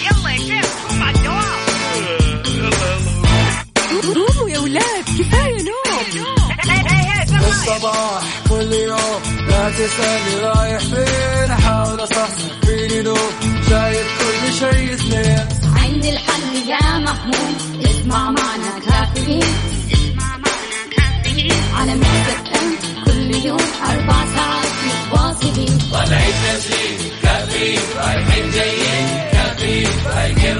يلا يا شيخ قوم على الدوام قوموا يا ولاد كفايه نوم الصباح كل يوم لا تسألني رايح فين أحاول أصحصح فيني لو شايف كل شيء سنين عند الحل يا محمود اسمع معنا كافيين اسمع معنا كافيين على مكتب كل يوم أربع ساعات متواصلين طلعت نفسي كافيين رايحين جايين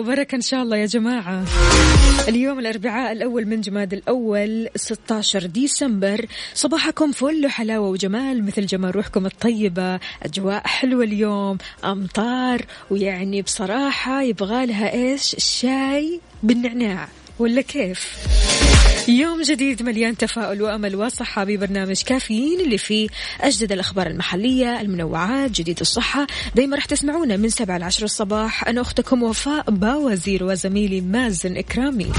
وبركة إن شاء الله يا جماعة. اليوم الأربعاء الأول من جماد الأول 16 ديسمبر. صباحكم فل وحلاوة وجمال مثل جمال روحكم الطيبة. أجواء حلوة اليوم أمطار ويعني بصراحة يبغى لها إيش؟ الشاي بالنعناع. ولا كيف؟ يوم جديد مليان تفاؤل وأمل وصحة ببرنامج كافيين اللي فيه أجدد الأخبار المحلية، المنوعات، جديد الصحة، دايما راح تسمعونا من 7 ل 10 الصباح، أنا أختكم وفاء باوزير وزميلي مازن إكرامي.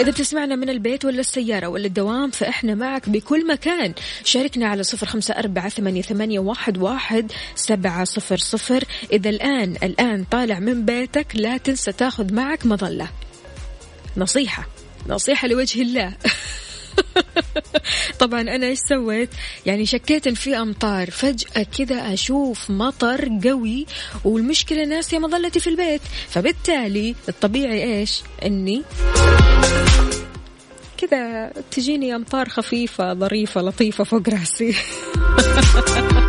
إذا بتسمعنا من البيت ولا السيارة ولا الدوام فإحنا معك بكل مكان. شاركنا على صفر خمسة أربعة ثمانية, واحد سبعة صفر صفر. إذا الآن الآن طالع من بيتك لا تنسى تاخذ معك مظلة. نصيحة. نصيحة لوجه الله. طبعا أنا إيش سويت؟ يعني شكيت ان في امطار فجأة كذا أشوف مطر قوي والمشكلة ناسية مظلتي في البيت. فبالتالي الطبيعي إيش؟ إني كذا تجيني أمطار خفيفة ظريفة لطيفة فوق راسي.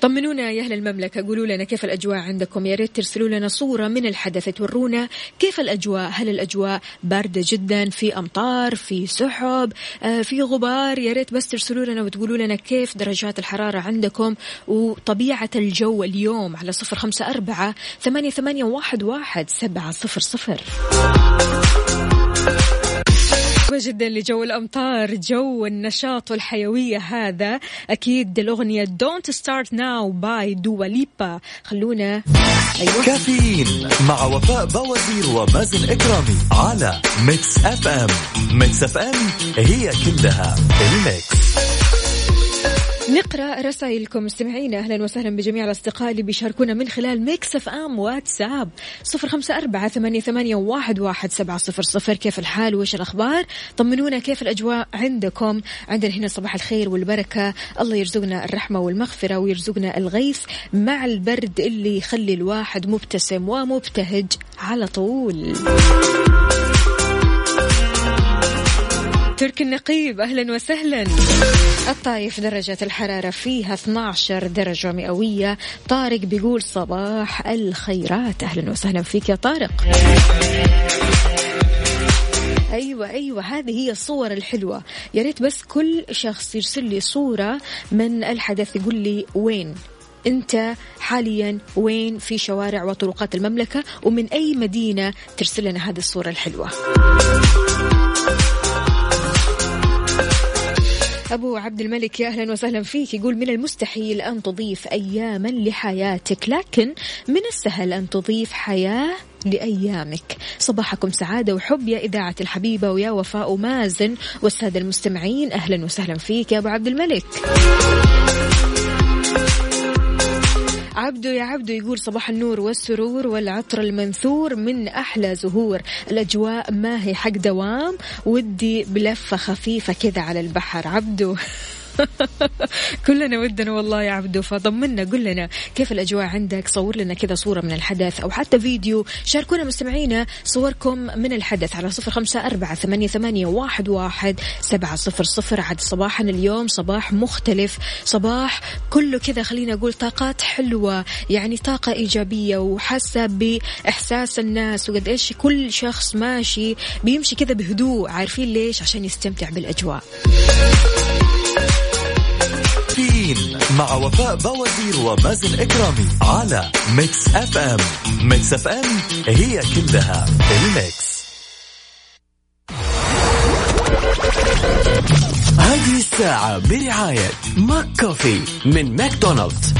طمنونا يا أهل المملكة قولوا لنا كيف الأجواء عندكم؟ يا ريت ترسلوا لنا صورة من الحدث تورونا كيف الأجواء؟ هل الأجواء باردة جدا؟ في أمطار في سحب آه في غبار؟ يا ريت بس ترسلوا لنا وتقولوا لنا كيف درجات الحرارة عندكم وطبيعة الجو اليوم على صفر خمسة أربعة ثمانية, ثمانية واحد, واحد سبعة صفر صفر. جدا لجو الأمطار جو النشاط والحيوية هذا. أكيد الأغنية Don't Start Now by Dua Lipa خلونا. أيوة. كافيين مع وفاء باوزير ومازن إكرامي على Mix FM Mix FM هي كلها ال mix. نقرأ رسائلكم. مستمعينا أهلا وسهلا بجميع الأصدقاء اللي بيشاركونا من خلال Mix FM واتساب. صفر خمسة أربعة ثمانية, ثمانية واحد, واحد سبعة صفر صفر. كيف الحال؟ وإيش الأخبار؟ طمنونا كيف الأجواء عندكم؟ عندنا هنا صباح الخير والبركة. الله يرزقنا الرحمة والمغفرة ويرزقنا الغيث مع البرد اللي يخلي الواحد مبتسم ومبتهج على طول. ترك النقيب أهلا وسهلا. الطايف درجة الحرارة فيها 12 درجة مئوية. طارق بيقول صباح الخيرات. أهلا وسهلا فيك يا طارق. أيوه أيوه هذه هي الصور الحلوة. يا ريت بس كل شخص يرسل لي صورة من الحدث يقول لي وين أنت حاليا؟ وين في شوارع وطرقات المملكة؟ ومن أي مدينة ترسل لنا هذه الصورة الحلوة؟ أبو عبد الملك يا أهلا وسهلا فيك. يقول من المستحيل أن تضيف أياما لحياتك لكن من السهل أن تضيف حياة لأيامك. صباحكم سعادة وحب يا إذاعة الحبيبة ويا وفاء مازن والسادة المستمعين. أهلا وسهلا فيك يا أبو عبد الملك. عبدو يا عبدو يقول صباح النور والسرور والعطر المنثور من أحلى زهور. الأجواء ما هي حق دوام ودي بلفة خفيفة كذا على البحر. عبدو كلنا ودنا والله يا عبدو فطمنا قل لنا كيف الأجواء عندك؟ صور لنا كذا صورة من الحدث أو حتى فيديو. شاركونا مستمعينا صوركم من الحدث على صفر خمسة أربعة ثمانية, ثمانية واحد, واحد سبعة صفر صفر. عاد صباحا اليوم صباح مختلف صباح كله كذا خلينا أقول طاقات حلوة يعني طاقة إيجابية وحاسة بإحساس الناس وقد إيش كل شخص ماشي بيمشي كذا بهدوء عارفين ليش؟ عشان يستمتع بالأجواء. كافيين مع وفاء باوزير ومازن إكرامي على Mix FM. Mix FM هي كلها ال mix. هذه الساعة برعاية McCoffee من ماكدونالدز.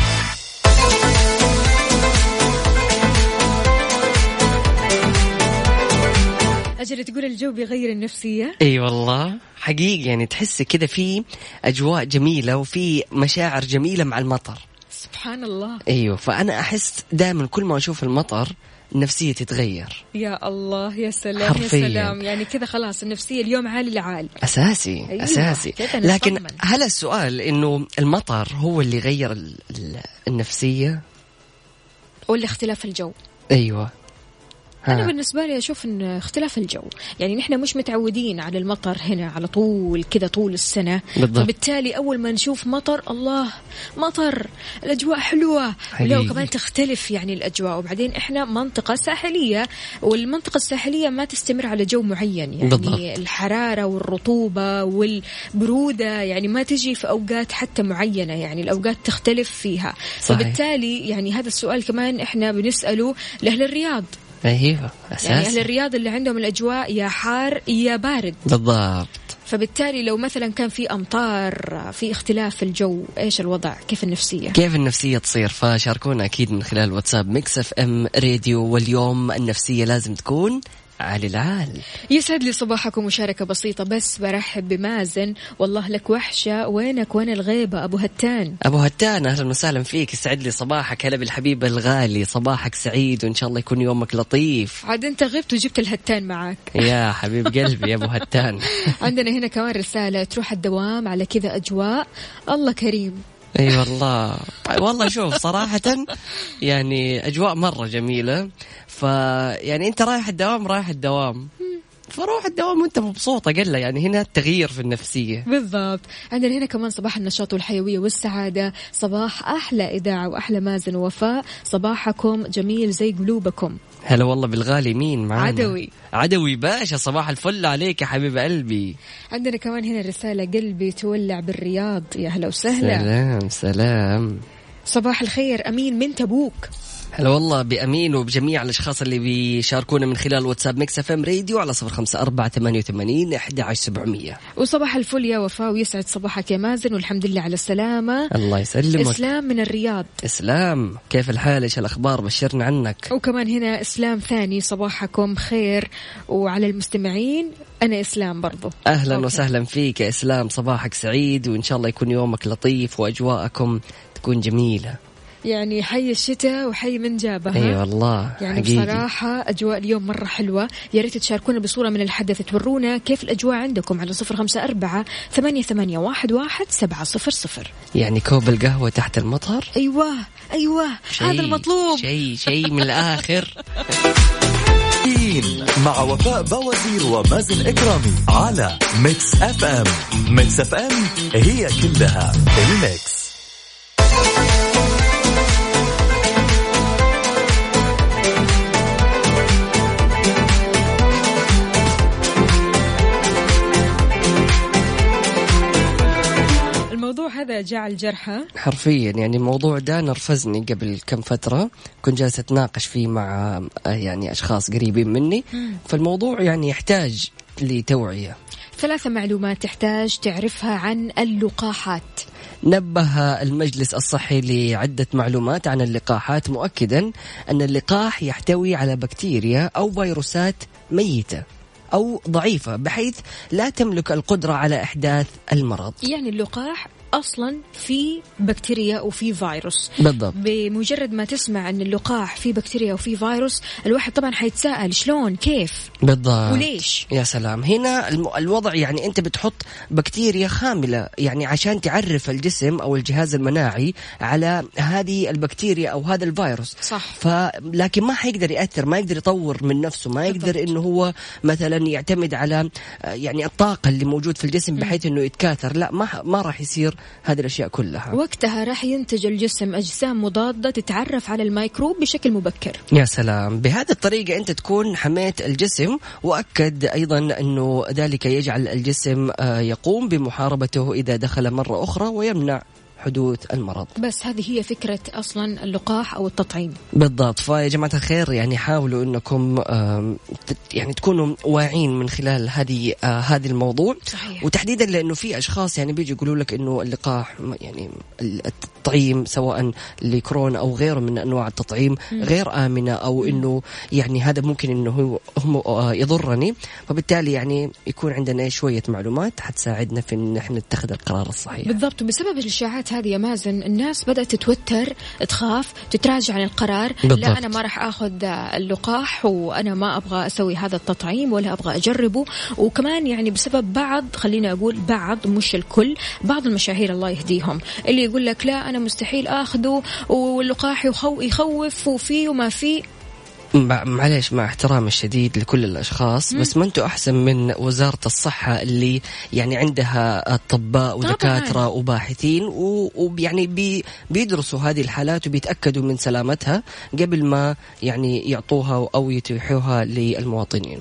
أجل تقول الجو بيغير النفسية؟ إي والله. حقيقي يعني تحس كذا في أجواء جميلة وفي مشاعر جميلة مع المطر. سبحان الله. أيوه. فأنا أحس دائما كل ما أشوف المطر نفسيتي تتغير. يا الله يا سلام حرفياً. يا سلام. يعني كذا خلاص النفسية اليوم عالي العال أساسي أيوة، أساسي. كذا لكن. هل السؤال إنه المطر هو اللي غير ال- ال- النفسية؟ ولا اختلاف الجو. أيوه. أنا ها. بالنسبة لي أشوف إن اختلاف الجو يعني نحن مش متعودين على المطر هنا على طول كذا طول السنة بالضبط. فبالتالي أول ما نشوف مطر الله مطر الأجواء حلوة حقيقي. ولو كمان تختلف يعني الأجواء وبعدين إحنا منطقة ساحلية والمنطقة الساحلية ما تستمر على جو معين يعني بالضبط. الحرارة والرطوبة والبرودة يعني ما تجي في أوقات حتى معينة يعني الأوقات تختلف فيها صحيح. فبالتالي يعني هذا السؤال كمان إحنا بنسأله لأهل الرياض أيوه يعني أهل أساسي. الرياض اللي عندهم الأجواء يا حار يا بارد. بالضبط. فبالتالي لو مثلا كان في أمطار في اختلاف في الجو إيش الوضع؟ كيف النفسية؟ كيف النفسية تصير؟ فشاركونا أكيد من خلال واتساب Mix FM Radio. واليوم النفسية لازم تكون عالي العال يسعد لي صباحكم مشاركة بسيطة بس برحب بمازن. والله لك وحشة. وينك؟ وين الغيبة؟ أبو هتان. أبو هتان أهلا وسهلا فيك. يسعد لي صباحك. هلا بالحبيب الغالي. صباحك سعيد وإن شاء الله يكون يومك لطيف. عاد أنت غبت وجبت الهتان معك يا حبيب قلبي يا أبو هتان. عندنا هنا كمان رسالة تروح الدوام على كذا أجواء. الله كريم. اي والله. والله شوف صراحة يعني أجواء مرة جميلة. فيعني أنت رايح الدوام رايح الدوام. فروح الدوام وأنت مبسوط أقل يعني هنا التغيير في النفسية. بالضبط. عندنا هنا كمان صباح النشاط والحيوية والسعادة. صباح أحلى إذاعة وأحلى مازن ووفاء. صباحكم جميل زي قلوبكم. هلا والله بالغالي مين معانا؟ عدوي. عدوي باشا صباح الفل عليك يا حبيب قلبي. عندنا كمان هنا رسالة قلبي تولع بالرياض. يا هلا وسهلا. سلام سلام. صباح الخير أمين من تبوك. هلا والله بأمين وبجميع الأشخاص اللي بيشاركونا من خلال واتساب Mix FM Radio على صفر خمسة أربعة ثمانية وثمانين أحد عشر سبعمية. وصباح الفل يا وفاء ويسعد صباحك يا مازن والحمد لله على السلامة. الله يسلمك. إسلام من الرياض. إسلام. كيف الحال؟ إيش الأخبار؟ بشرنا عنك. وكمان هنا إسلام ثاني. صباحكم خير. وعلى المستمعين أنا إسلام برضو. أهلا أوكي. وسهلا فيك يا إسلام. صباحك سعيد وإن شاء الله يكون يومك لطيف وأجواءكم تكون جميلة. يعني حي الشتاء وحي من جابها أي والله يعني حقيقي. بصراحة أجواء اليوم مرة حلوة. يا ريت تشاركونا بصورة من الحدث تورونا كيف الأجواء عندكم على صفر خمسة أربعة ثمانية, ثمانية واحد, واحد سبعة صفر صفر. يعني كوب القهوة تحت المطر؟ أيوة أيوة هذا شيء- المطلوب. شيء شيء من الآخر. كافيين مع وفاء باوزير ومازن إكرامي على Mix FM. Mix FM هي كلها ال mix. الموضوع هذا جعل جرحى حرفيا يعني الموضوع ده نرفزني قبل كم فترة. كنت جالس أتناقش فيه مع آه، يعني أشخاص قريبين مني. فالموضوع يعني يحتاج لتوعية. ثلاثة معلومات تحتاج تعرفها عن اللقاحات. نبه المجلس الصحي لعدة معلومات عن اللقاحات مؤكدا أن اللقاح يحتوي على بكتيريا أو فيروسات ميتة أو ضعيفة بحيث لا تملك القدرة على إحداث المرض. يعني اللقاح أصلا في بكتيريا وفي فيروس. بالضبط. بمجرد ما تسمع إن اللقاح فيه بكتيريا وفيه فيروس الواحد طبعا حيتساءل شلون؟ كيف؟ بالضبط. وليش؟ يا سلام. هنا الوضع يعني أنت بتحط بكتيريا خاملة يعني عشان تعرف الجسم أو الجهاز المناعي على هذه البكتيريا أو هذا الفيروس. صح. ف لكن ما حيقدر يأثر ما يقدر يطور من نفسه ما يقدر بالضبط. إنه هو مثلا يعتمد على آه، يعني الطاقة اللي موجود في الجسم بحيث إنه يتكاثر. لا ما ما راح يصير هذه الأشياء كلها. وقتها راح ينتج الجسم أجسام مضادة تتعرف على الميكروب بشكل مبكر. يا سلام. بهذه الطريقة أنت تكون حميت الجسم وأكد أيضا أنه ذلك يجعل الجسم آه، يقوم بمحاربته إذا دخل مرة أخرى ويمنع. حدوث المرض. بس هذه هي فكرة أصلا اللقاح أو التطعيم. بالضبط. فيا جماعة الخير يعني حاولوا أنكم يعني تكونوا واعين من خلال هذه آه، هذه الموضوع. صحيح. وتحديدا لأنه في أشخاص يعني بيجي يقولوا لك أنه اللقاح يعني التطعيم سواء لكورونا أو غيره من أنواع التطعيم غير آمنة أو أنه يعني هذا ممكن أنه هو هم آه، يضرني. فبالتالي يعني يكون عندنا شوية معلومات حتساعدنا في أن إحنا نتخذ القرار الصحيح. بالضبط. وبسبب الاشاعات هذه يا مازن الناس بدأت تتوتر تخاف تتراجع عن القرار. بالضبط. لا أنا ما راح آخذ اللقاح وأنا ما أبغى أسوي هذا التطعيم ولا أبغى أجربه. وكمان يعني بسبب بعض خلينا أقول بعض مش الكل بعض المشاهير الله يهديهم. اللي يقول لك لا أنا مستحيل آخذه واللقاح يخو يخوف وفيه وما فيه. معليش مع احترامي الشديد لكل الأشخاص بس ما أنتم أحسن من وزارة الصحة اللي يعني عندها أطباء ودكاترة وباحثين ويعني بي بيدرسوا هذه الحالات وبيتأكدوا من سلامتها قبل ما يعني يعطوها أو يتيحوها للمواطنين.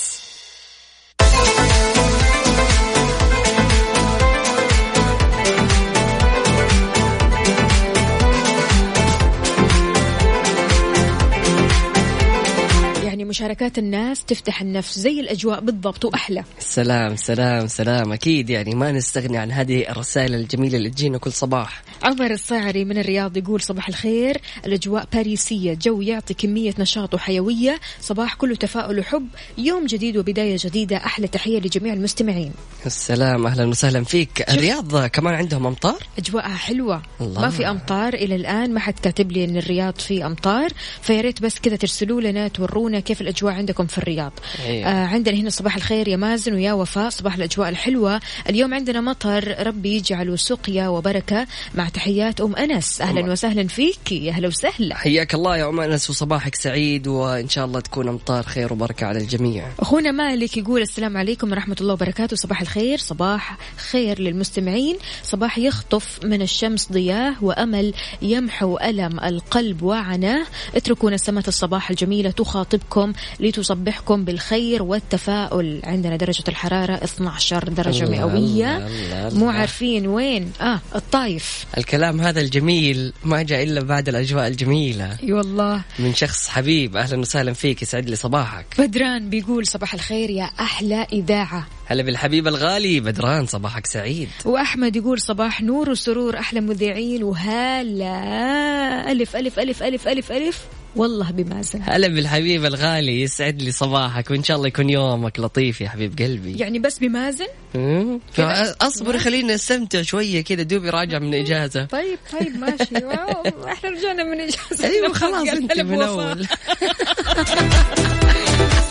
مشاركات الناس تفتح النفس زي الأجواء بالضبط وأحلى. سلام سلام سلام. أكيد يعني ما نستغني عن هذه الرسائل الجميلة اللي تجينا كل صباح. عمر الصاعري من الرياض يقول صباح الخير. الأجواء باريسية جو يعطي كمية نشاط وحيوية. صباح كله تفاؤل وحب. يوم جديد وبداية جديدة. أحلى تحية لجميع المستمعين. السلام أهلا وسهلا فيك. الرياض كمان عندهم أمطار؟ أجواءها حلوة. الله. ما في أمطار إلى الآن. ما حد كاتب لي أن الرياض في أمطار. فيا ريت بس كذا ترسلوا لنا تورونا كيف الأجواء عندكم في الرياض. أيوة. آه عندنا هنا صباح الخير يا مازن ويا وفاء. صباح الأجواء الحلوة. اليوم عندنا مطر. ربي يجعله سقيا وبركة. مع تحيات أم أنس. أهلا وسهلا فيك. يا أهلا وسهلا. حياك الله يا أم أنس. وصباحك سعيد. وإن شاء الله تكون أمطار خير وبركة على الجميع. أخونا مالك يقول السلام عليكم ورحمة الله وبركاته. صباح الخير. صباح خير للمستمعين. صباح يخطف من الشمس ضياه وأمل يمحو ألم القلب وعناه. اتركوا نسمة الصباح الجميلة. تخاطبكم لتصبحكم بالخير والتفاؤل. عندنا درجة الحرارة 12 درجة الله، مئوية. الله، الله. مو عارفين وين. آه الطايف. الكلام هذا الجميل ما جاء إلا بعد الأجواء الجميلة. أي والله. من شخص حبيب أهلا وسهلا فيك يسعد لي صباحك. بدران بيقول صباح الخير يا أحلى إذاعة. هلا بالحبيب الغالي بدران صباحك سعيد. وأحمد يقول صباح نور وسرور أحلى مذيعين وهلا. ألف ألف ألف ألف ألف ألف. والله بمازن هلا بالحبيب الغالي يسعد لي صباحك وإن شاء الله يكون يومك لطيف يا حبيب قلبي. يعني بس بمازن مم. فاصبر خلينا نستمتع شوية كذا دوبي راجع من إجازة. طيب طيب ماشي واو، إحنا رجعنا من إجازة أيوه خلاص انت من. اول.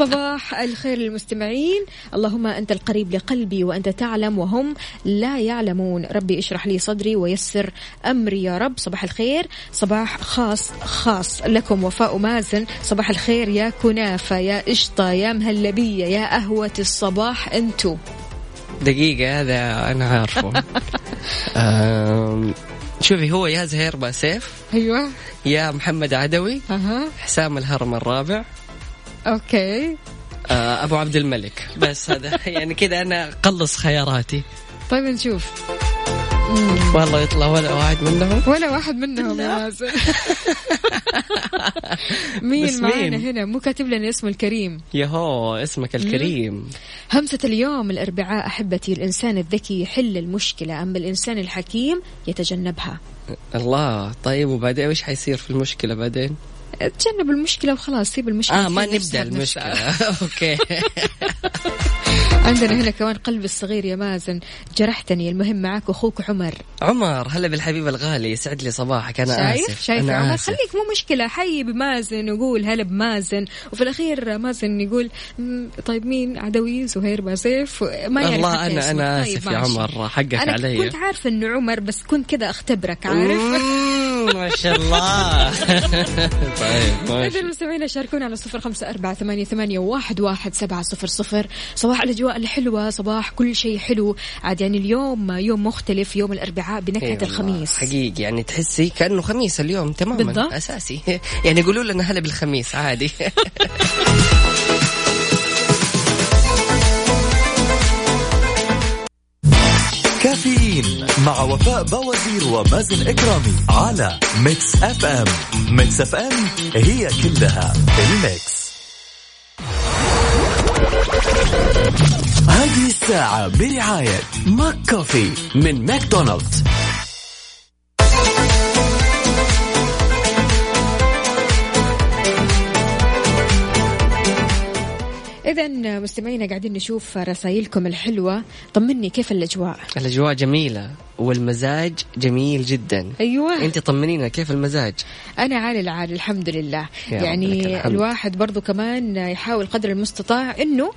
صباح الخير للمستمعين. اللهم أنت القريب لقلبي وأنت تعلم وهم لا يعلمون. ربي اشرح لي صدري ويسر أمري يا رب. صباح الخير. صباح خاص خاص لكم. وفاء مازن. صباح الخير يا كنافة يا قشطة يا مهلبية يا قهوة الصباح. أنتو. دقيقة هذا أنا عارفه. شوفي هو يا زهير باسيف أيوة. يا محمد عدوي أها. حسام الهرم الرابع أوكي. آه، أبو عبد الملك. بس هذا يعني كذا أنا قلص خياراتي. طيب نشوف. والله يطلع ولا واحد منهم. ولا واحد منهم يا مازن مين معانا؟ هنا؟ مو كاتب لنا اسمه الكريم. يهو اسمك الكريم. همسة اليوم الأربعاء أحبتي الإنسان الذكي يحل المشكلة أما الإنسان الحكيم يتجنبها؟ الله طيب وبعدين إيش حيصير في المشكلة بعدين؟ تجنب المشكلة وخلاص سيب المشكلة آه ما نبدأ. المشكلة. okay. عندنا هنا كمان قلبي الصغير يا مازن. جرحتني المهم معك أخوك عمر. عمر هلا بالحبيب الغالي يسعد لي صباحك. أنا شايف؟ آسف. شايف يا أنا عمر؟ آسف. خليك مو مشكلة. حي بمازن وقول هلا بمازن. وفي الأخير مازن يقول "مم، طيب مين؟ عدوي زهير بازيف. ما يعرف والله حتى أنا. أنا طيب اسف يا ماشي. عمر حقك أنا علي. كنت عارفة إنه عمر بس كنت كذا أختبرك عارف؟ ما شاء الله. طيب إذا المستمعين شاركونا على صفر خمسة أربعة ثمانية, ثمانية واحد, واحد سبعة صفر صفر. صباح الأجواء الحلوة صباح كل شيء حلو. عاد يعني اليوم يوم مختلف يوم الأربعاء بنكهة والله، الخميس. حقيقي يعني تحسي كأنه خميس اليوم تماما. بالضبط. أساسي. يعني يقولوا لنا هلا بالخميس عادي. كافيين مع وفاء بوازير ومازن إكرامي على Mix FM. Mix FM هي كلها ال Mix. هذه الساعة برعاية ماك كوفي من ماكدونالدز. إذا مستمعينا قاعدين نشوف رسائلكم الحلوة. طمني كيف الأجواء؟ الأجواء جميلة والمزاج جميل جدا. أيوة. أنت طمنينا كيف المزاج؟ أنا عالي العال الحمد لله. يعني الحمد. الواحد برضو كمان يحاول قدر المستطاع أنه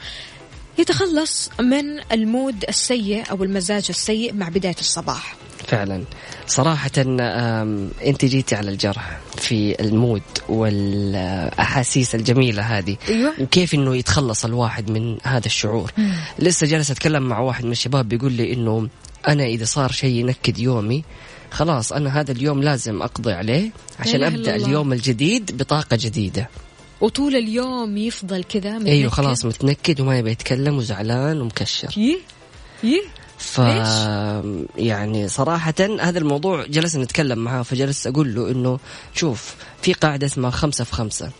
يتخلص من ال mood السيء أو المزاج السيء مع بداية الصباح. فعلا. صراحة أنت جيتي على الجرح في ال mood والأحاسيس الجميلة هذه. أيوة. وكيف إنه يتخلص الواحد من هذا الشعور؟ لسه جالس أتكلم مع واحد من الشباب بيقول لي إنه أنا إذا صار شيء ينكد يومي خلاص أنا هذا اليوم لازم أقضي عليه عشان أبدأ الله. اليوم الجديد بطاقة جديدة. وطول اليوم يفضل كذا متنكد. خلاص متنكد وما يبي يتكلم وزعلان ومكشر. يه يه ف يعني صراحة هذا الموضوع جلسنا نتكلم معاه فجلست أقول له إنه شوف في قاعدة اسمها خمسة في خمسة.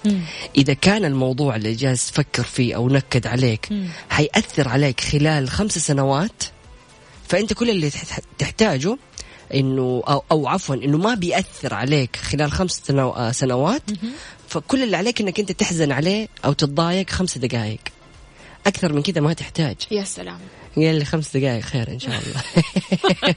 إذا كان الموضوع اللي جالس تفكر فيه أو نكد عليك حيأثر عليك خلال خمس سنوات؟ فأنت كل اللي تح- تحتاجه إنه أو أو عفوا إنه ما بيأثر عليك خلال خمس آه، سنوات. فكل اللي عليك إنك أنت تحزن عليه أو تتضايق خمس دقائق أكثر من كذا ما تحتاج. يا سلام. قال لي خمس دقائق خير إن شاء الله.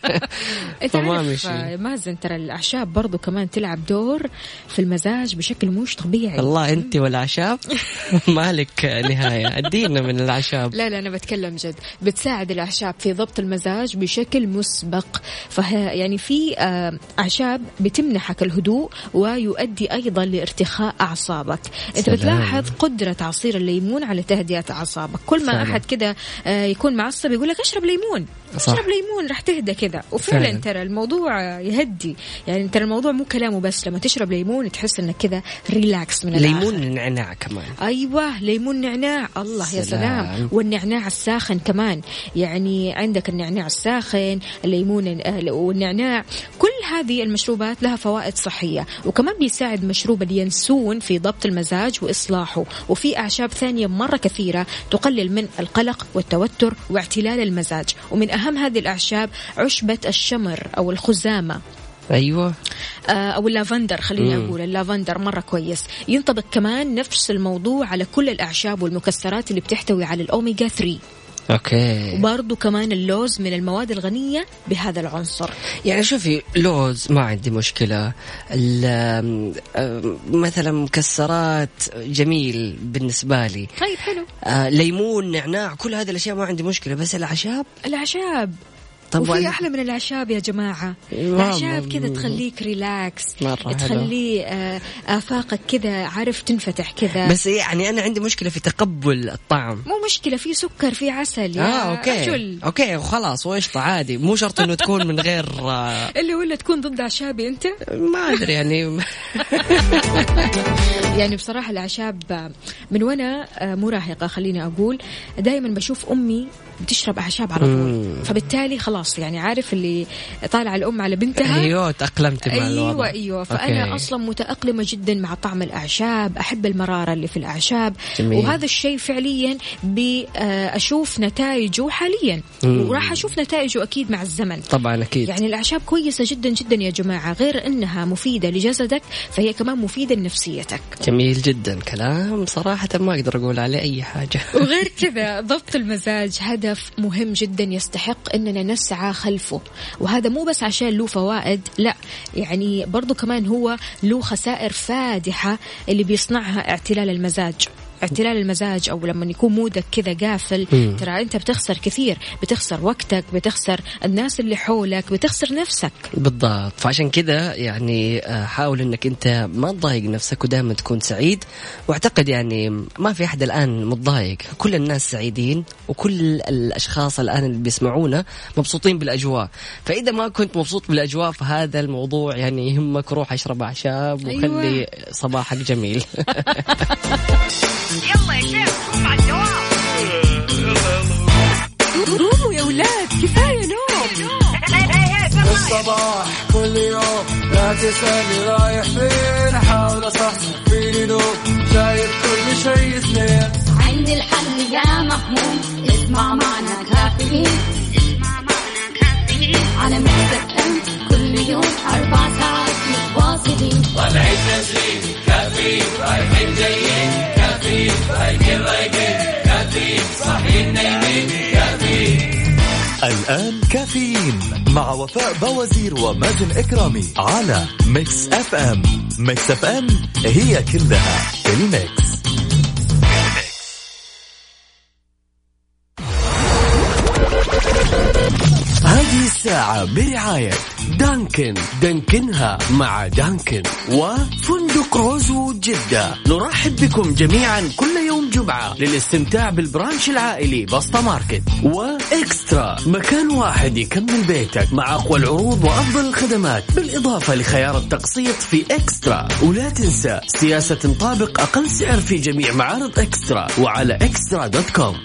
أنت فما مشي. آه، مازن ترى الأعشاب برضو كمان تلعب دور في المزاج بشكل مش طبيعي. الله أنت والأعشاب؟ مالك نهاية. أدينا من الأعشاب. لا لا أنا بتكلم جد. بتساعد الأعشاب في ضبط المزاج بشكل مسبق. فه يعني في آه، أعشاب بتمنحك الهدوء ويؤدي أيضا لارتخاء أعصابك. أنت سلام. بتلاحظ قدرة عصير الليمون على تهدئة أعصابك. كل ما فعلا. أحد كده آه، يكون معصب يقول لك اشرب ليمون. صح. اشرب ليمون راح تهدى كذا. وفعلا فعلا. ترى الموضوع يهدي. يعني ترى الموضوع مو كلامه بس. لما تشرب ليمون تحس إنك كذا relax من الآخر. ليمون النعناع كمان. أيوه ليمون نعناع. الله يا سلام. سلام. والنعناع الساخن كمان. يعني عندك النعناع الساخن الليمون آه، والنعناع. كل هذه المشروبات لها فوائد صحية. وكمان بيساعد مشروب اليانسون في ضبط المزاج وإصلاحه. وفي أعشاب ثانية مرة كثيرة تقلل من القلق والتوتر واعتلال المزاج. ومن أهم هذه الأعشاب عشبة الشمر أو الخزامة. أيوه. آه، أو اللافندر خليني. أقول اللافندر مرة كويس. ينطبق كمان نفس الموضوع على كل الأعشاب والمكسرات اللي بتحتوي على الاوميجا 3 okay. وبرضو كمان اللوز من المواد الغنية بهذا العنصر. يعني شوفي لوز ما عندي آم، مثلا مكسرات جميل بالنسبة لي. طيب حلو. آه، ليمون نعناع كل هذه الأشياء ما عندي مشكلة بس الأعشاب؟ الأعشاب. طب وفي أحلى من الأعشاب يا جماعة. ما- الأعشاب كذا تخليك relax مرة. تخلي آه، آفاقك كذا عارف تنفتح كذا. بس يعني أنا عندي مشكلة في تقبل الطعم. مو مشكلة في سكر في عسل يا آه okay. رجل. okay وخلاص وقشطة عادي. مو شرط إنه تكون من غير آه، اللي ولا تكون ضد أعشابي أنت؟ ما أدري يعني. يعني بصراحة الأعشاب من وأنا مراهقة خليني أقول. دائما بشوف أمي بتشرب اعشاب على طول. فبالتالي خلاص يعني عارف اللي طالع الأم على بنتها؟ أيوه تأقلمت مع أيوه الوضع. أيوه. فأنا أوكي. أصلا متأقلمة جدا مع طعم الأعشاب أحب المرارة اللي في الأعشاب. جميل. وهذا الشيء فعليا باشوف نتائجه حاليا. مم. وراح أشوف نتائجه أكيد مع الزمن. طبعا أكيد. يعني الأعشاب كويسة جدا جدا يا جماعة غير إنها مفيدة لجسدك فهي كمان مفيدة لنفسيتك. جميل جدا. كلام صراحة ما أقدر أقول عليه أي حاجة. وغير كذا ضبط المزاج هدف مهم جدا يستحق إننا نسعى خلفه. وهذا مو بس عشان له فوائد لا يعني برضو كمان هو له خسائر فادحة اللي بيصنعها اعتلال المزاج. اعتلال المزاج أو لما يكون مودك كذا قافل مم. ترى أنت بتخسر كثير بتخسر وقتك بتخسر الناس اللي حولك بتخسر نفسك. بالضبط. فعشان كذا يعني آه، حاول إنك أنت ما تضايق نفسك ودائما تكون سعيد. واعتقد يعني ما في أحد الآن متضايق. كل الناس سعيدين وكل الأشخاص الآن اللي بيسمعونا مبسوطين بالأجواء. فإذا ما كنت مبسوط بالأجواء فهذا الموضوع يعني يهمك. روح أشرب أعشاب أيوة. وخلي صباحك جميل. يلا يا شيخ قوم على الدوام قوموا يا ولاد كفايه نوم الصباح كل يوم لا تسألني رايح فين أحاول أصحصح فيني لو شايف كل شيء سنين عندي الحل يا محمود اسمع معنا كافيين اسمع معنا كافيين على مكتب ام كل يوم أربع ساعات متواصلين الآن كافيين مع وفاء بوازير ومازن إكرامي على Mix FM. Mix FM هي كلها ال Mix. هذه الساعة برعاية دانكن دانكنها مع دانكن وفندق روزو جدة. نرحب بكم جميعا كل يوم جمعة للاستمتاع بال brunch العائلي بسطة ماركت. وإكسترا مكان واحد يكمل بيتك مع أقوى العروض وأفضل الخدمات بالإضافة لخيار التقسيط في إكسترا. ولا تنسى سياسة تطابق أقل سعر في جميع معارض إكسترا وعلى إكسترا دوت كوم.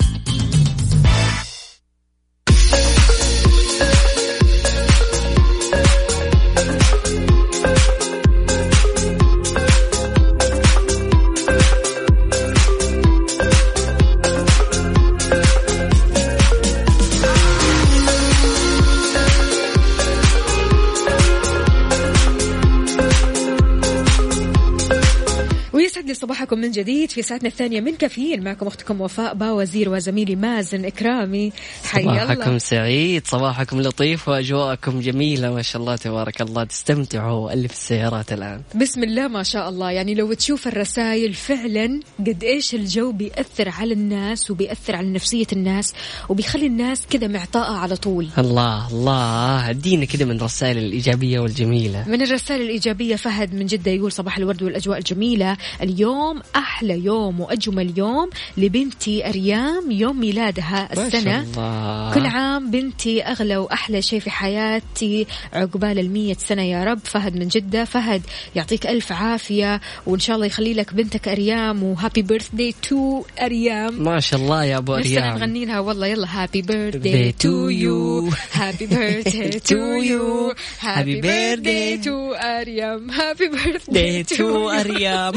من جديد في ساعتنا الثانية من كافيين. معكم أختكم وفاء باوزير وزميلي مازن إكرامي. حي صباحكم الله سعيد صباحكم لطيف وأجواءكم جميلة. ما شاء الله تبارك الله تستمتعوا اللي في السيارات الآن. بسم الله ما شاء الله. يعني لو تشوف الرسائل فعلا قد إيش الجو بيأثر على الناس وبيأثر على نفسية الناس وبيخلي الناس كذا معطاءة على طول. الله الله. أدينا كده من الرسائل الإيجابية والجميلة. من الرسائل الإيجابية فهد من جدة يقول صباح الورد والأجواء الجميلة. اليوم أحلى يوم وأجمل يوم لبنتي أريام يوم ميلادها ما شاء السنة. الله. كل عام بنتي أغلى وأحلى شيء في حياتي. عقبال المية سنة يا رب. فهد من جدة. فهد يعطيك ألف عافية وإن شاء الله يخلي لك بنتك أريام و happy birthday to أريام. ما شاء الله يا نفسنا أريام. نغني لها والله يلا happy birthday تو يو هابي بيرثداي تو يو هابي بيرثداي تو اريام هابي بيرثداي دي تو اريام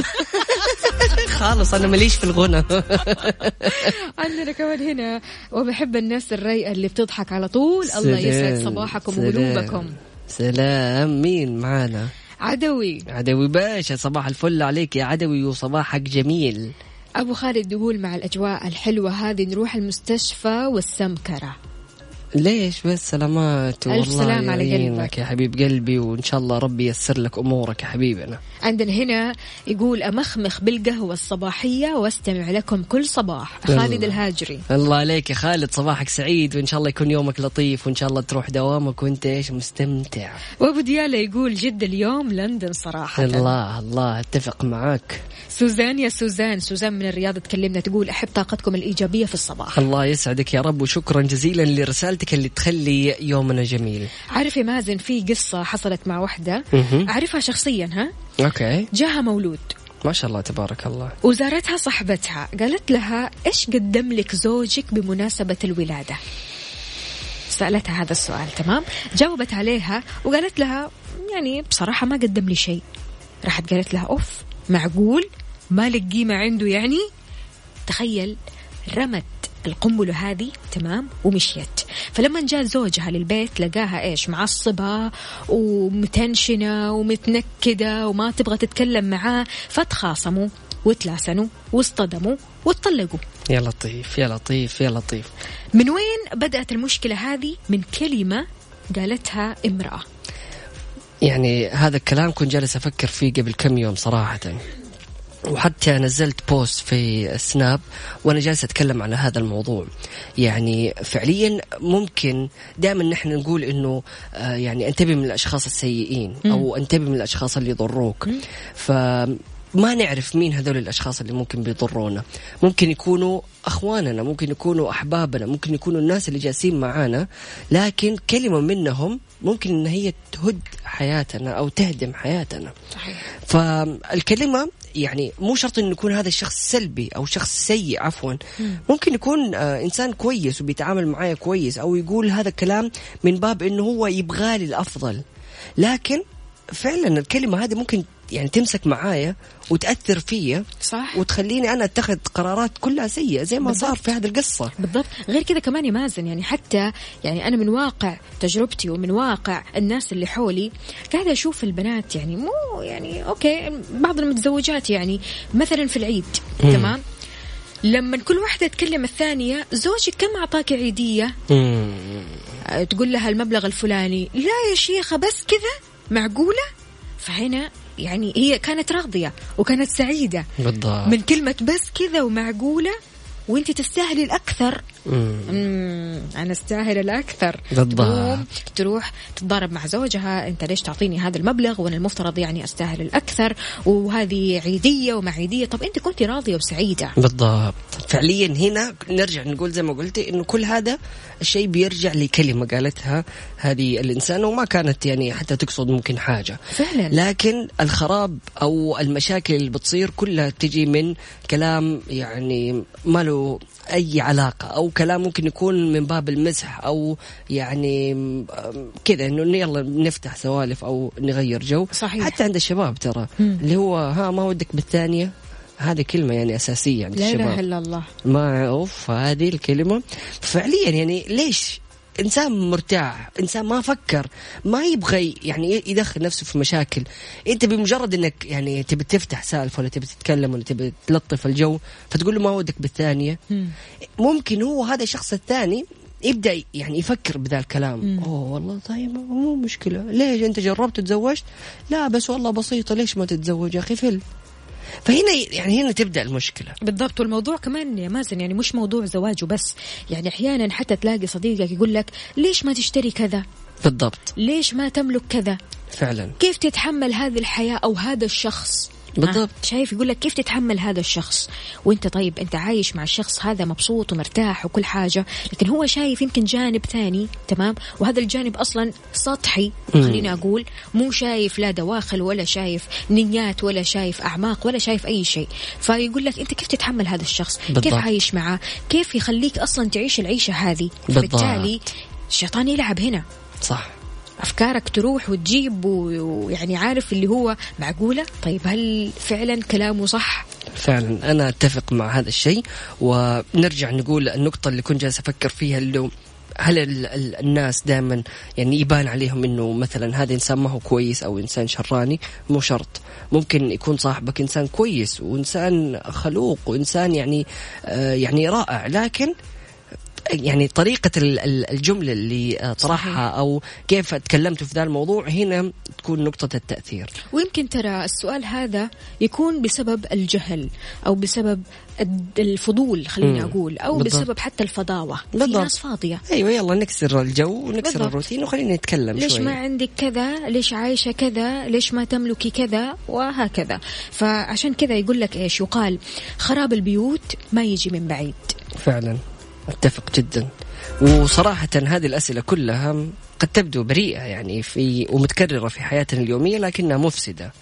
خالص أنا ماليش في الغنى. عندنا كمان هنا وبحب الناس الرايقة اللي بتضحك على طول. الله يسعد صباحكم. وقلوبكم. سلام. مين معانا؟ عدوي. عدوي باشا صباح الفل عليك يا عدوي وصباحك جميل. أبو خالد يقول مع الأجواء الحلوة هذه نروح المستشفى والسمكرة. ليش بس سلامات؟ ألف والله سلام على قلبك. يا حبيب قلبي وإن شاء الله ربي ييسر لك أمورك يا حبيبنا. عندنا هنا يقول أمخمخ بالقهوة الصباحية وأستمع لكم كل صباح. خالد الهاجري. الله عليك يا خالد صباحك سعيد وإن شاء الله يكون يومك لطيف وإن شاء الله تروح دوامك وأنت إيش مستمتع. وأبو ديالا يقول جدة اليوم لندن صراحة. الله الله أتفق معك سوزان يا سوزان سوزان من الرياض تكلمنا تقول أحب طاقتكم الإيجابية في الصباح. الله يسعدك يا رب وشكرا جزيلا لرسالتك اللي تخلي يومنا جميل. عارف يا مازن في قصة حصلت مع واحدة مهم. أعرفها شخصيا ها؟ okay. جاها مولود. ما شاء الله تبارك الله. وزارتها صاحبتها قالت لها إيش قدم لك زوجك بمناسبة الولادة؟ سألتها هذا السؤال تمام؟ جاوبت عليها وقالت لها يعني بصراحة ما قدم لي شيء. راحت قالت لها أوف معقول؟ ما لك قيمة عنده يعني؟ تخيل رمت القنبلة هذه تمام؟ ومشيت. فلما جاء زوجها للبيت لقاها إيش؟ معصبة ومتنشنة ومتنكدة وما تبغى تتكلم معاه. فتخاصموا وتلاسنوا واصطدموا واتطلقوا. يا لطيف يا لطيف يا لطيف. من وين بدأت المشكلة هذه؟ من كلمة قالتها امرأة. يعني هذا الكلام كنت جالس أفكر فيه قبل كم يوم صراحة. وحتى نزلت بوست في سناب وأنا جالس أتكلم عن هذا الموضوع. يعني فعليا ممكن دائما نحن نقول إنه آه، يعني أنتبه من الأشخاص السيئين أو أنتبه من الأشخاص اللي يضروك ف ما نعرف مين هذول الأشخاص اللي ممكن بيضرونا. ممكن يكونوا أخواننا ممكن يكونوا أحبابنا ممكن يكونوا الناس اللي جالسين معانا لكن كلمة منهم ممكن إن هي تهد حياتنا أو تهدم حياتنا. صحيح. فالكلمة يعني مو شرط إنه يكون هذا الشخص سلبي أو شخص سيء عفوا. ممكن يكون آه إنسان كويس وبيتعامل معايا كويس أو يقول هذا الكلام من باب إنه هو يبغى لي الأفضل. لكن فعلا الكلمة هذه ممكن يعني تمسك معايا وتأثر فيا صح. وتخليني أنا أتخذ قرارات كلها سيئة زي ما صار بالضبط. في هذه القصة. بالضبط. غير كذا كمان يا مازن يعني حتى يعني أنا من واقع تجربتي ومن واقع الناس اللي حولي قاعدة أشوف البنات يعني مو يعني أوكي بعض المتزوجات يعني مثلا في العيد تمام؟ لما كل واحدة تكلم الثانية زوجك كم أعطاك عيدية؟ تقول لها المبلغ الفلاني. لا يا شيخة بس كذا؟ معقولة؟ فهنا يعني هي كانت راضية وكانت سعيدة. بالضبط. من كلمة بس كذا ومعقولة وأنت تستاهلي الأكثر. مم. مم، أنا أستاهل الأكثر. بالضبط. تروح تتضارب مع زوجها. أنت ليش تعطيني هذا المبلغ؟ وأنا المفترض يعني أستاهل الأكثر. وهذه عيدية وما عيدية. طب أنت كنت راضية وسعيدة. بالضبط. فعليا هنا نرجع نقول زي ما قلتي إنه كل هذا الشيء بيرجع لكلمة قالتها هذه الإنسان وما كانت يعني حتى تقصد ممكن حاجة. فعلا. لكن الخراب أو المشاكل اللي بتصير كلها تجي من كلام يعني ما له أي علاقة أو كلام ممكن يكون من باب المزح أو يعني كذا إنه يلا نفتح سوالف أو نغير جو. صحيح. حتى عند الشباب ترى اللي هو ها ما ودك بالثانية هذه كلمة يعني أساسية عند لا الشباب. اله إلا الله. ما أوف هذه الكلمة. فعليا يعني ليش إنسان مرتاح إنسان ما فكر ما يبغى يعني يدخل نفسه في مشاكل. أنت بمجرد إنك يعني تبي تفتح سالفة ولا تبي تتكلم ولا تبي تلطف الجو فتقول له ما ودك بالثانية. ممكن هو هذا الشخص الثاني يبدأ يعني يفكر بذا الكلام. أوه والله طيب مو مشكلة. ليش أنت جربت تزوجت لا بس والله بسيطة ليش ما تتزوج يا أخي؟ فل. فهنا يعني هنا تبدأ المشكلة. بالضبط. والموضوع كمان يا مازن يعني مش موضوع زواج وبس يعني أحيانا حتى تلاقي صديقك يقول لك ليش ما تشتري كذا؟ بالضبط. ليش ما تملك كذا؟ فعلا. كيف تتحمل هذه الحياة أو هذا الشخص؟ بالضبط. آه، شايف يقول لك كيف تتحمل هذا الشخص؟ وانت طيب انت عايش مع الشخص هذا مبسوط ومرتاح وكل حاجة لكن هو شايف يمكن جانب ثاني تمام؟ وهذا الجانب أصلا سطحي خليني أقول مو شايف لا دواخل ولا شايف نيات ولا شايف أعماق ولا شايف أي شيء. فيقول لك أنت كيف تتحمل هذا الشخص؟ بالضبط. كيف عايش معاه؟ كيف يخليك أصلا تعيش العيشة هذه؟ بالضبط. فبالتالي الشيطان يلعب هنا. صح. أفكارك تروح وتجيب ويعني عارف اللي هو معقولة؟ طيب هل فعلا كلامه صح؟ فعلا أنا أتفق مع هذا الشيء ونرجع نقول النقطة اللي كنت جالس أفكر فيها اللي هل ال- ال- الناس دائما يعني يبان عليهم إنه مثلا هذا إنسان ما هو كويس أو إنسان شراني؟ مو شرط. ممكن يكون صاحبك إنسان كويس وإنسان خلوق وإنسان يعني آه يعني رائع لكن يعني طريقة ال- ال- الجملة اللي آه، طرحها أو كيف تكلمت في ذا الموضوع هنا تكون نقطة التأثير. ويمكن ترى السؤال هذا يكون بسبب الجهل أو بسبب الفضول خليني مم. أقول أو بالضبط. بسبب حتى الفضاوة. في بالضبط. ناس فاضية. أيوة يلا نكسر الجو ونكسر بالضبط. الروتين وخلينا نتكلم ليش شوي. ما عندك كذا؟ ليش عايشة كذا؟ ليش ما تملكي كذا؟ وهكذا. فعشان كذا يقول لك إيش؟ يقال خراب البيوت ما يجي من بعيد. فعلا. أتفق جدا. وصراحة هذه الأسئلة كلها قد تبدو بريئة يعني في ومتكررة في حياتنا اليومية لكنها مفسدة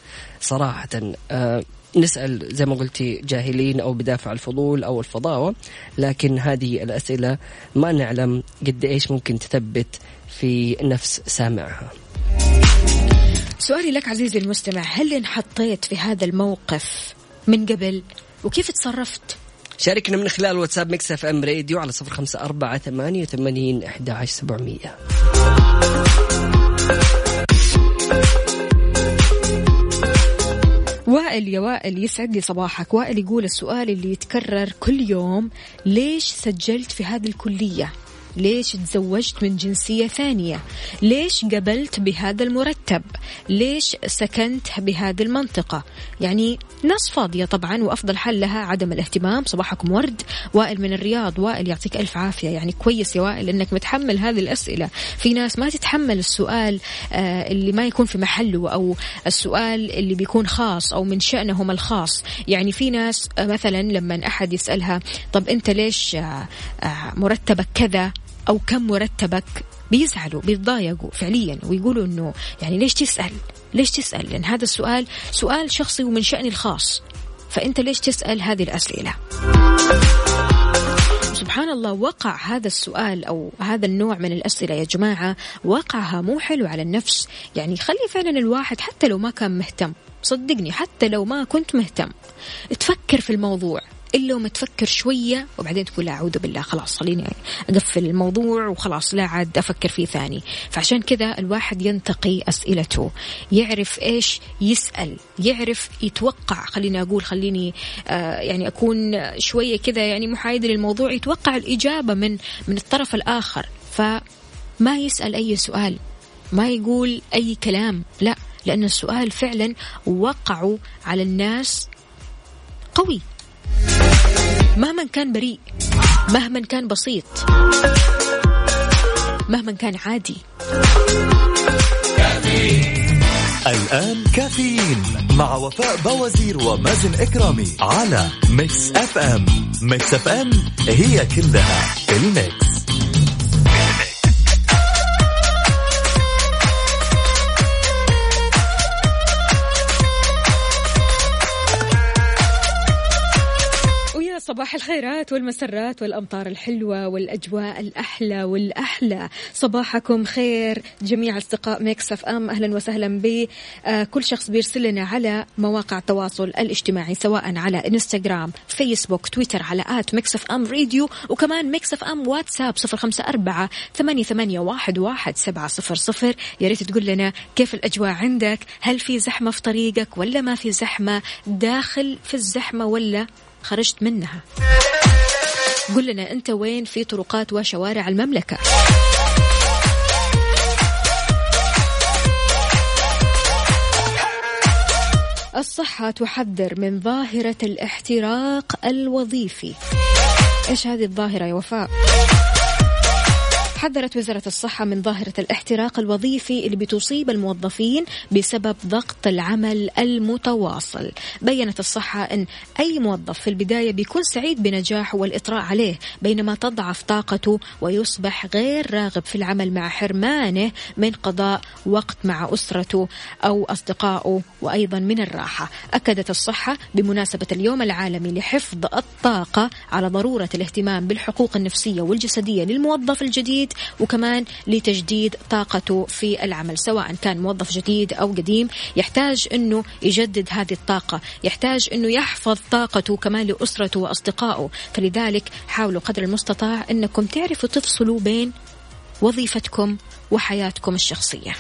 صراحة. آه نسأل زي ما قلتي جاهلين أو بدافع الفضول أو الفضاوة لكن هذه الأسئلة ما نعلم قد إيش ممكن تثبت في نفس سامعها. سؤالي لك عزيزي المستمع هل انحطيت في هذا الموقف من قبل؟ وكيف تصرفت شاركنا من خلال واتساب Mix FM Radio على صفر خمسة أربعة ثمانية وثمانين أحد عشر سبعمية. وائل يا وائل يسعد لي صباحك. وائل يقول السؤال اللي يتكرر كل يوم ليش سجلت في هذه الكلية؟ ليش تزوجت من جنسية ثانية؟ ليش قبلت بهذا المرتب؟ ليش سكنت بهذه المنطقة؟ يعني ناس فاضية طبعا وأفضل حل لها عدم الاهتمام صباحكم ورد وائل من الرياض. وائل يعطيك ألف عافية. يعني كويس يا وائل أنك متحمل هذه الأسئلة. في ناس ما تتحمل السؤال آه، اللي ما يكون في محله أو السؤال اللي بيكون خاص أو من شأنهم الخاص. يعني في ناس آه، مثلا لما أحد يسألها طب أنت ليش آه، مرتبك كذا؟ أو كم مرتبك بيزعلوا بيتضايقوا فعليا ويقولوا إنه يعني ليش تسأل؟ ليش تسأل؟ لأن هذا السؤال سؤال شخصي ومن شأني الخاص فأنت ليش تسأل هذه الأسئلة؟ سبحان الله وقع هذا السؤال أو هذا النوع من الأسئلة يا جماعة وقعها مو حلو على النفس يعني خلي فعلا الواحد حتى لو ما كان مهتم صدقني حتى لو ما كنت مهتم تفكر في الموضوع إلا وما تفكر شوية وبعدين تقول لا أعوذ بالله خلاص خليني أقفل الموضوع وخلاص لا عاد أفكر فيه ثاني. فعشان كذا الواحد ينتقي أسئلته يعرف إيش يسأل يعرف يتوقع. خليني أقول خليني آه يعني أكون شوية كذا يعني محايدة للموضوع يتوقع الإجابة من من الطرف الآخر. فما يسأل أي سؤال ما يقول أي كلام لا لأن السؤال فعلا وقعه على الناس قوي. مهما كان بريء مهما كان بسيط مهما كان عادي. الآن كافيين مع وفاء بوازير ومازن إكرامي على Mix FM Mix FM هي كلها ال mix. صباح الخيرات والمسرات والأمطار الحلوة والأجواء الأحلى والأحلى. صباحكم خير. جميع أصدقاء Mix FM أهلا وسهلا بكل شخص بيرسل لنا على مواقع التواصل الاجتماعي سواء على إنستغرام فيسبوك تويتر على at Mix FM Radio وكمان Mix FM واتساب صفر خمسة أربعة ثمانية, ثمانية واحد, واحد سبعة صفر صفر. يا ريت تقول لنا كيف الأجواء عندك؟ هل في زحمة في طريقك ولا ما في زحمة؟ داخل في الزحمة ولا خرجت منها. قل لنا أنت وين في طرقات وشوارع المملكة؟ الصحة تحذر من ظاهرة الاحتراق الوظيفي. إيش هذه الظاهرة يا وفاء؟ حذرت وزارة الصحة من ظاهرة الاحتراق الوظيفي اللي بتصيب الموظفين بسبب ضغط العمل المتواصل. بينت الصحة أن أي موظف في البداية بيكون سعيد بنجاحه والإطراء عليه بينما تضعف طاقته ويصبح غير راغب في العمل مع حرمانه من قضاء وقت مع أسرته أو أصدقائه وأيضا من الراحة. أكدت الصحة بمناسبة اليوم العالمي لحفظ الطاقة على ضرورة الاهتمام بالحقوق النفسية والجسدية للموظف الجديد وكمان لتجديد طاقته في العمل سواء كان موظف جديد أو قديم يحتاج أنه يجدد هذه الطاقة يحتاج أنه يحفظ طاقته كمان لأسرته وأصدقائه فلذلك حاولوا قدر المستطاع أنكم تعرفوا تفصلوا بين وظيفتكم وحياتكم الشخصية.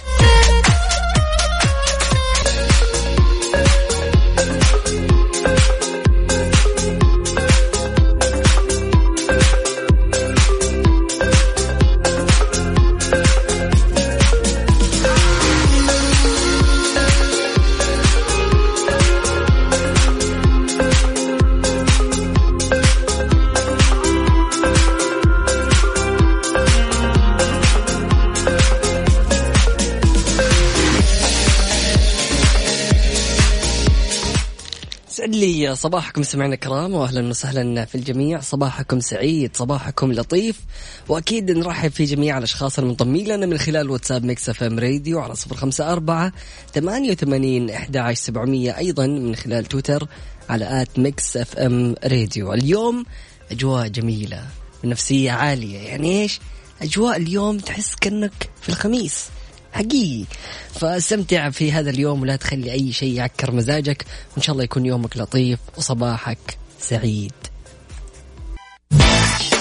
صباحكم سمعنا الكرام واهلا وسهلا في الجميع. صباحكم سعيد صباحكم لطيف. وأكيد نرحب في جميع الأشخاص المنضمين لنا من خلال واتساب Mix FM Radio على صفر خمسة أربعة ثمانية وثمانين أحد سبعمية أيضا من خلال تويتر على at Mix FM Radio. اليوم أجواء جميلة ونفسية عالية. يعني إيش؟ أجواء اليوم تحس كأنك في الخميس. حقيقي. فاستمتع في هذا اليوم ولا تخلي أي شيء يعكر مزاجك. وإن شاء الله يكون يومك لطيف وصباحك سعيد.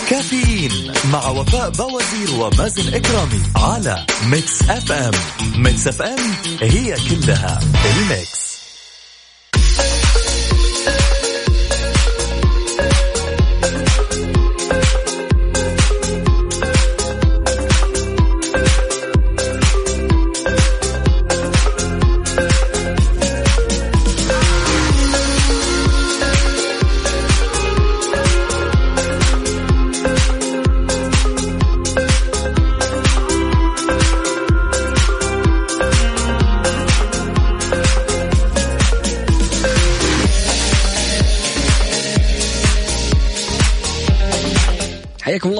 كافيين مع وفاء بوازير ومازن إكرامي على Mix FM Mix FM هي كلها ال mix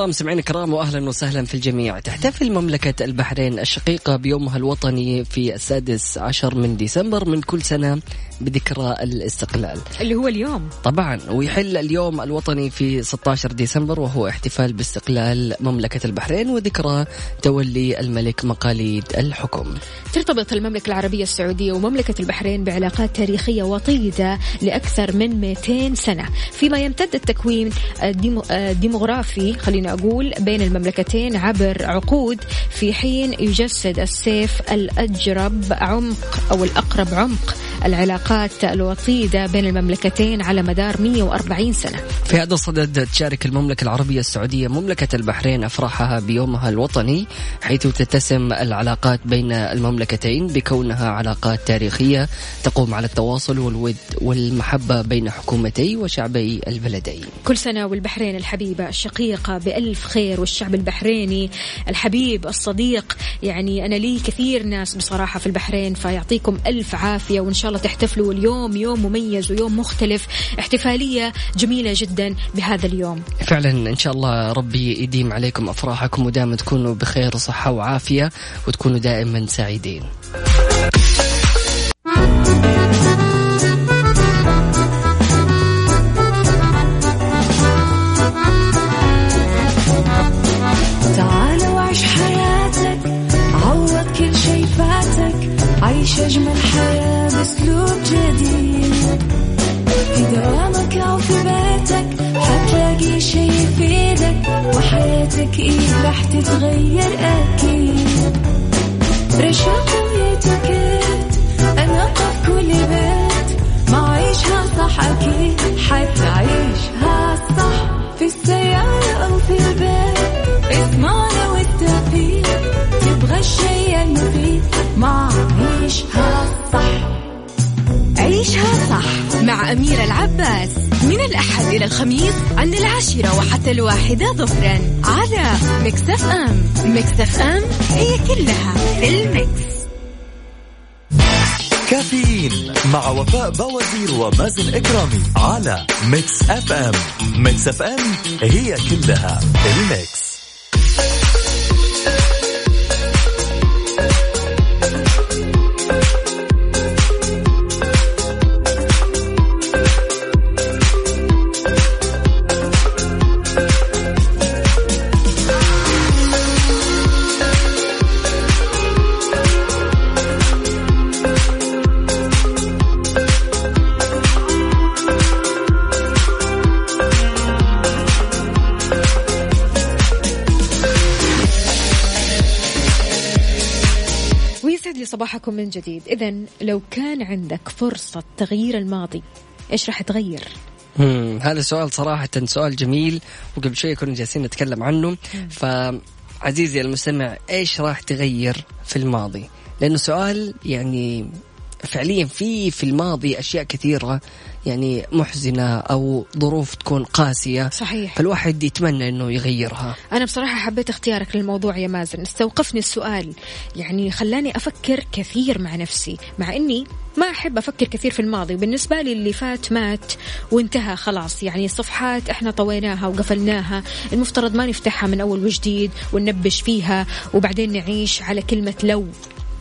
الله مستمعينا الكرام واهلا وسهلا في الجميع. تحتفل مملكة البحرين الشقيقة بيومها الوطني في السادس عشر من ديسمبر من كل سنة. بذكرى الاستقلال. اللي هو اليوم. طبعا ويحل اليوم الوطني في 16 ديسمبر وهو احتفال باستقلال مملكة البحرين وذكرى تولي الملك مقاليد الحكم. ترتبط المملكة العربية السعودية ومملكة البحرين بعلاقات تاريخية وطيدة لأكثر من 200 سنة. فيما يمتد التكوين الديمو- الديموغرافي خلينا أقول بين المملكتين عبر عقود في حين يجسد السيف الأجرب عمق أو الأقرب عمق. العلاقات الوطيدة بين المملكتين على مدار 140 سنة. في هذا الصدد تشارك المملكة العربية السعودية مملكة البحرين أفراحها بيومها الوطني حيث تتسم العلاقات بين المملكتين بكونها علاقات تاريخية تقوم على التواصل والود والمحبة بين حكومتي وشعبي البلدين. كل سنة والبحرين الحبيبة الشقيقة بألف خير والشعب البحريني الحبيب الصديق. يعني أنا لي كثير ناس بصراحة في البحرين فيعطيكم ألف عافية وإن شاء الله تحتفلوا اليوم يوم مميز ويوم مختلف. احتفالية جميلة جدا بهذا اليوم. فعلا إن شاء الله ربي يديم عليكم أفراحكم ودائما تكونوا بخير وصحة وعافية وتكونوا دائما سعيدين. إيه راح تتغير أكيد. رشاق ويتوكيت أنا قف كل بيت. ما عيشها صح أكيد حتعيشها صح. في السيارة أو في البيت اسمعنا والتوفيق تبغى الشيء المفيد ما عيشها مع أميرة العباس من الأحد إلى الخميس عند العاشرة وحتى الواحدة ظهرا على Mix FM Mix FM هي كلها في ال mix كافيين مع وفاء بوازير ومازن إكرامي على Mix FM Mix FM هي كلها ال mix. صباحكم من جديد إذا لو كان عندك فرصة تغيير الماضي إيش راح تغير مم. هذا سؤال صراحة سؤال جميل وقبل شوي كنا جالسين نتكلم عنه فعزيزي المستمع إيش راح تغير في الماضي؟ لأنه سؤال يعني فعليا في في الماضي أشياء كثيرة يعني محزنة أو ظروف تكون قاسية صحيح. فالواحد يتمنى أنه يغيرها. أنا بصراحة حبيت اختيارك للموضوع يا مازن. استوقفني السؤال. يعني خلاني أفكر كثير مع نفسي مع أني ما أحب أفكر كثير في الماضي. بالنسبة لي اللي فات مات وانتهى خلاص. يعني صفحات إحنا طويناها وقفلناها. المفترض ما نفتحها من أول وجديد وننبش فيها وبعدين نعيش على كلمة لو.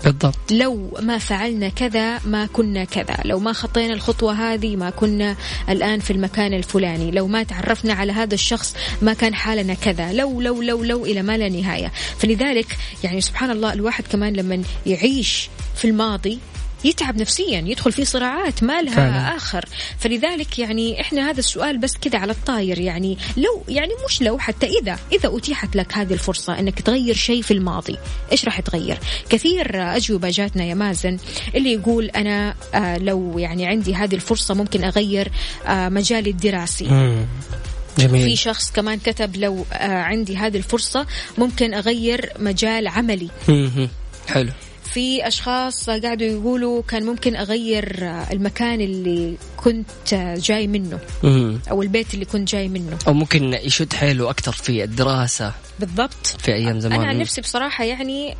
بالضبط. لو ما فعلنا كذا ما كنا كذا. لو ما خطينا الخطوة هذه ما كنا الآن في المكان الفلاني. لو ما تعرفنا على هذا الشخص ما كان حالنا كذا. لو لو لو لو إلى ما لا نهاية. فلذلك يعني سبحان الله الواحد كمان لما يعيش في الماضي يتعب نفسيا يدخل في صراعات ما لها فعلا. آخر فلذلك يعني إحنا هذا السؤال بس كذا على الطاير يعني لو يعني مش لو حتى إذا إذا أتيحت لك هذه الفرصة إنك تغير شيء في الماضي إيش راح تغير كثير أجوبة جاتنا يا مازن اللي يقول أنا آه لو يعني عندي هذه الفرصة ممكن أغير آه مجالي الدراسي مم. في جميل شخص كمان كتب لو آه عندي هذه الفرصة ممكن أغير مجال عملي مم. حلو في أشخاص قاعدوا يقولوا كان ممكن أغير آه، المكان اللي كنت جاي منه. أو البيت اللي كنت جاي منه. أو ممكن يشد حيله أكثر في الدراسة. بالضبط. في أيام زمان أنا عن نفسي بصراحة يعني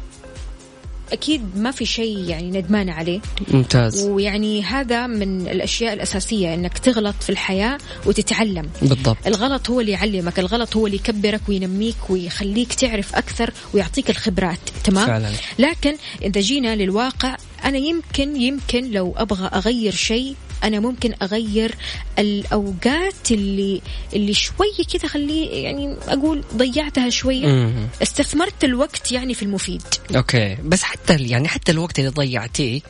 أكيد ما في شيء يعني ندمانة عليه. ممتاز. ويعني هذا من الأشياء الأساسية أنك تغلط في الحياة وتتعلم. بالضبط. الغلط هو اللي يعلمك الغلط هو اللي يكبرك وينميك ويخليك تعرف أكثر ويعطيك الخبرات تمام؟ فعلا. لكن إذا جينا للواقع أنا يمكن يمكن لو أبغى أغير شيء أنا ممكن أغير الأوقات اللي اللي شوي كذا خليه يعني أقول ضيعتها شوية مم. استثمرت الوقت يعني في المفيد أوكي بس حتى يعني حتى الوقت اللي ضيعتيه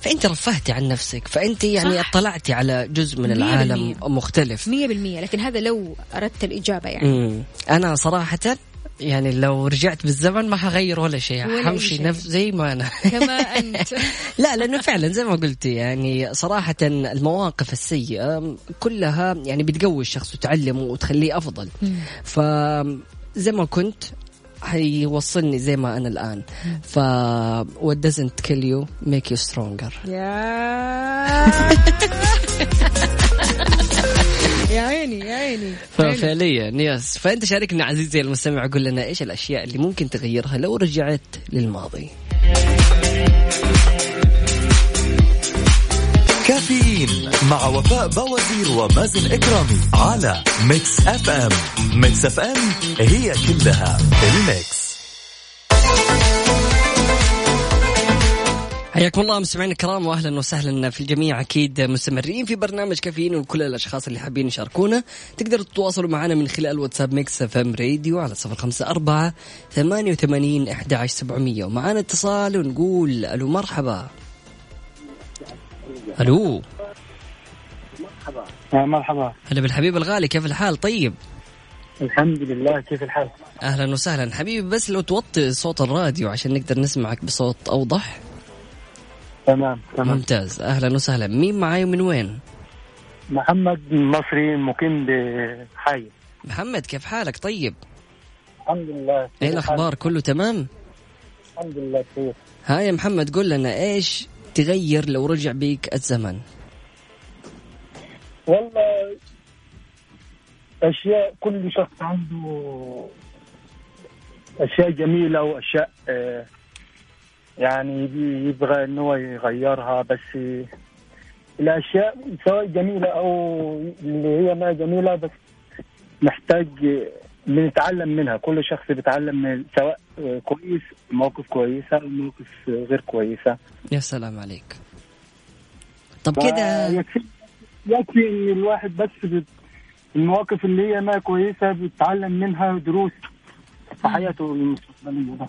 فأنت رفهتي عن نفسك فأنت يعني صح. اطلعتي على جزء من مية العالم بالمية. مختلف مية بالمية لكن هذا لو أردت الإجابة يعني مم. أنا صراحة يعني لو رجعت بالزمن ما حغير ولا شيء حمشي. نفس زي ما أنا. كما أنت. لا لأنه فعلا زي ما قلتي يعني صراحة المواقف السيئة كلها يعني بتقوي الشخص وتعلمه وتخليه أفضل. ف زي ما كنت حيوصلني زي ما أنا الآن. ف what doesn't kill you make you stronger. يا عيني يا عيني. ففعليا yes. فأنت شاركنا عزيزي المستمع قول لنا إيش الأشياء اللي ممكن تغيرها لو رجعت للماضي. كافيين مع وفاء بوازير ومازن إكرامي على Mix FM Mix FM هي كلها ال mix حياكم الله مستمعينا الكرام واهلا وسهلا في الجميع. أكيد مستمرين في برنامج كافيين وكل الأشخاص اللي حابين يشاركونا تقدروا تتواصلوا معنا من خلال واتساب Mix FM Radio على صفر خمسة أربعة ثمانية وثمانين أحد عشر سبعمية. ومعانا اتصال ونقول ألو مرحبا. ألو. آه، مرحبا. هلا بالحبيب الغالي كيف الحال؟ طيب. الحمد لله كيف الحال؟ أهلا وسهلا. حبيبي بس لو توطي صوت الراديو عشان نقدر نسمعك بصوت أوضح. تمام تمام. ممتاز. أهلا وسهلا. مين معاي ومن وين؟ محمد مصري مقيم بحي. محمد كيف حالك؟ طيب. الحمد لله إيه؟ الأخبار؟ كله تمام؟ الحمد لله كيف؟ ها يا محمد قول لنا إيش تغير لو رجع بيك الزمن؟ والله أشياء كل شخص عنده أشياء جميلة وأشياء آه، يعني يبغى ان هو يغيرها بس الاشياء سواء جميلة أو اللي هي ما جميلة بس محتاج بنتعلم منها. كل شخص بيتعلم من سواء كويس مواقف كويسة أو مواقف آه، غير كويسة. يا سلام عليك. طب كده يكفي يكفي ان الواحد بس المواقف اللي هي ما كويسة بيتعلم منها دروس في حياته المستقبلية.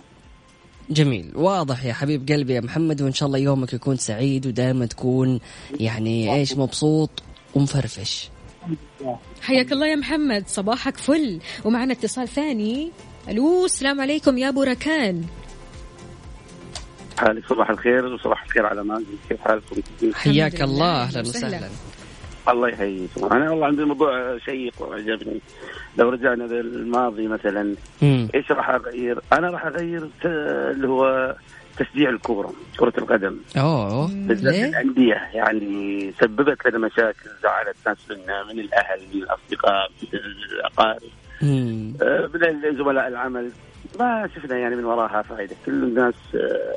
جميل. واضح يا حبيب قلبي يا محمد وإن شاء الله يومك يكون سعيد ودائما تكون يعني إيش مبسوط ومفرفش. حياك الله يا محمد صباحك فل. ومعنا اتصال ثاني. ألو السلام عليكم يا أبو ركان. حالك صباح الخير وصباح الخير على مازن. كيف حالكم؟ حياك لله، الله أهلا وسهلاً. الله يحييكم أنا والله عندي موضوع شيق وعجبني لو رجعنا للماضي مثلا مم. إيش راح أغير؟ أنا راح أغير ت- اللي هو تشجيع الكورة كرة القدم أوه بالذات؟ الأندية يعني سببت لنا مشاكل زعلت ناس منا من الأهل من الأصدقاء من الأقارب. آه، من زملاء العمل ما شفنا يعني من وراها فائده كل الناس آه،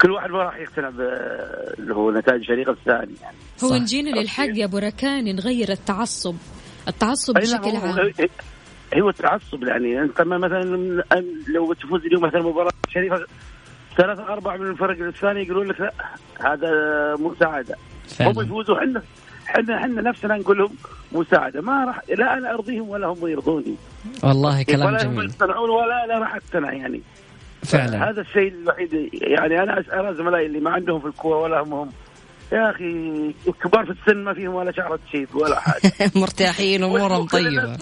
كل واحد ما راح يقتنع ب- اللي هو نتائج الفريق الثاني يعني. هو نجينا للحق يا أبو ركان نغير التعصب. التعصب نعم، بشكل هو- عام. هو التعصب يعني. أنت مثلا لو تفوز اليوم مثلا مباراة شريفة ثلاثة أربعة من الفرق الثاني يقولون لك لا هذا مساعدة. هم يفوزوا حنا حنا حنا نفسنا نقول لهم مساعدة. ما راح لا أنا أرضيهم ولا هم يرضوني. والله كلام ولا هم جميل. يقتنعون ولا أنا راح أقتنع يعني. فعلا. هذا الشيء الوحيد يعني أنا أرى زملائي اللي ما عندهم في الكورة ولا هم هم يا أخي كبار في السن ما فيهم ولا شعرة شيب ولا حاجة. مرتاحين أمورهم طيبة.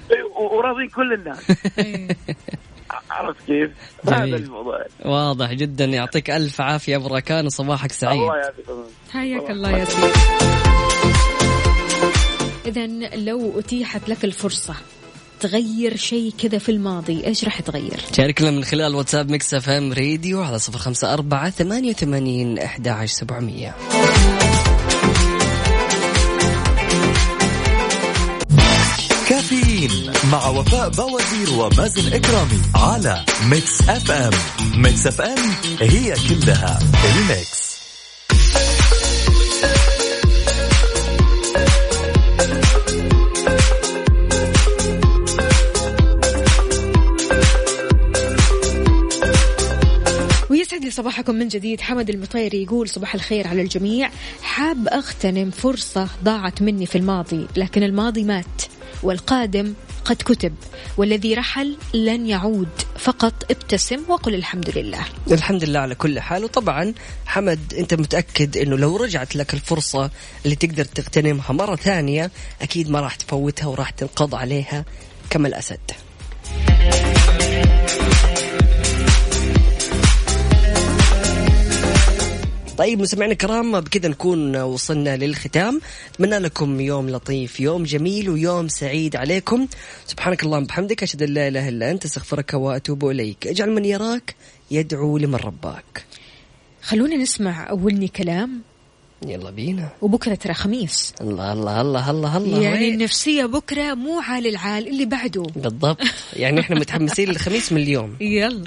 وراضين كل الناس. عرفت كيف؟ هذا. الموضوع. واضح جدا. يعطيك ألف عافية أبو ركان وصباحك سعيد. الله يعافيكم حياك الله يا سيدي. إذا لو أتيحت لك الفرصة تغير شيء كذا في الماضي؟ إيش راح تغير؟ شاركنا من خلال واتساب Mix FM Radio على صفر خمسة أربعة ثمانية وثمانين أحد عشر سبعمية. كافيين مع وفاء بوازير ومازن إكرامي على Mix FM. Mix FM هي كلها ال mix. لي صباحكم من جديد. حمد المطيري يقول صباح الخير على الجميع. حاب أغتنم فرصة ضاعت مني في الماضي لكن الماضي مات والقادم قد كتب والذي رحل لن يعود فقط ابتسم وقل الحمد لله. الحمد لله على كل حال. وطبعا حمد أنت متأكد إنه لو رجعت لك الفرصة اللي تقدر تغتنمها مرة ثانية أكيد ما راح تفوتها وراح تنقض عليها كما الأسد. طيب مستمعينا الكرام بكذا نكون وصلنا للختام. أتمنى لكم يوم لطيف يوم جميل ويوم سعيد عليكم. سبحانك اللهم وبحمدك أشهد أن لا إله إلا أنت أستغفرك وأتوب إليك. اجعل من يراك يدعو لمن رباك. خلونا نسمع أولني كلام. يلا بينا. وبكرة ترى خميس. الله الله الله الله الله. يعني وين؟ النفسية بكرة مو عال العال اللي بعده. بالضبط. يعني إحنا متحمسين للخميس من اليوم. يلا.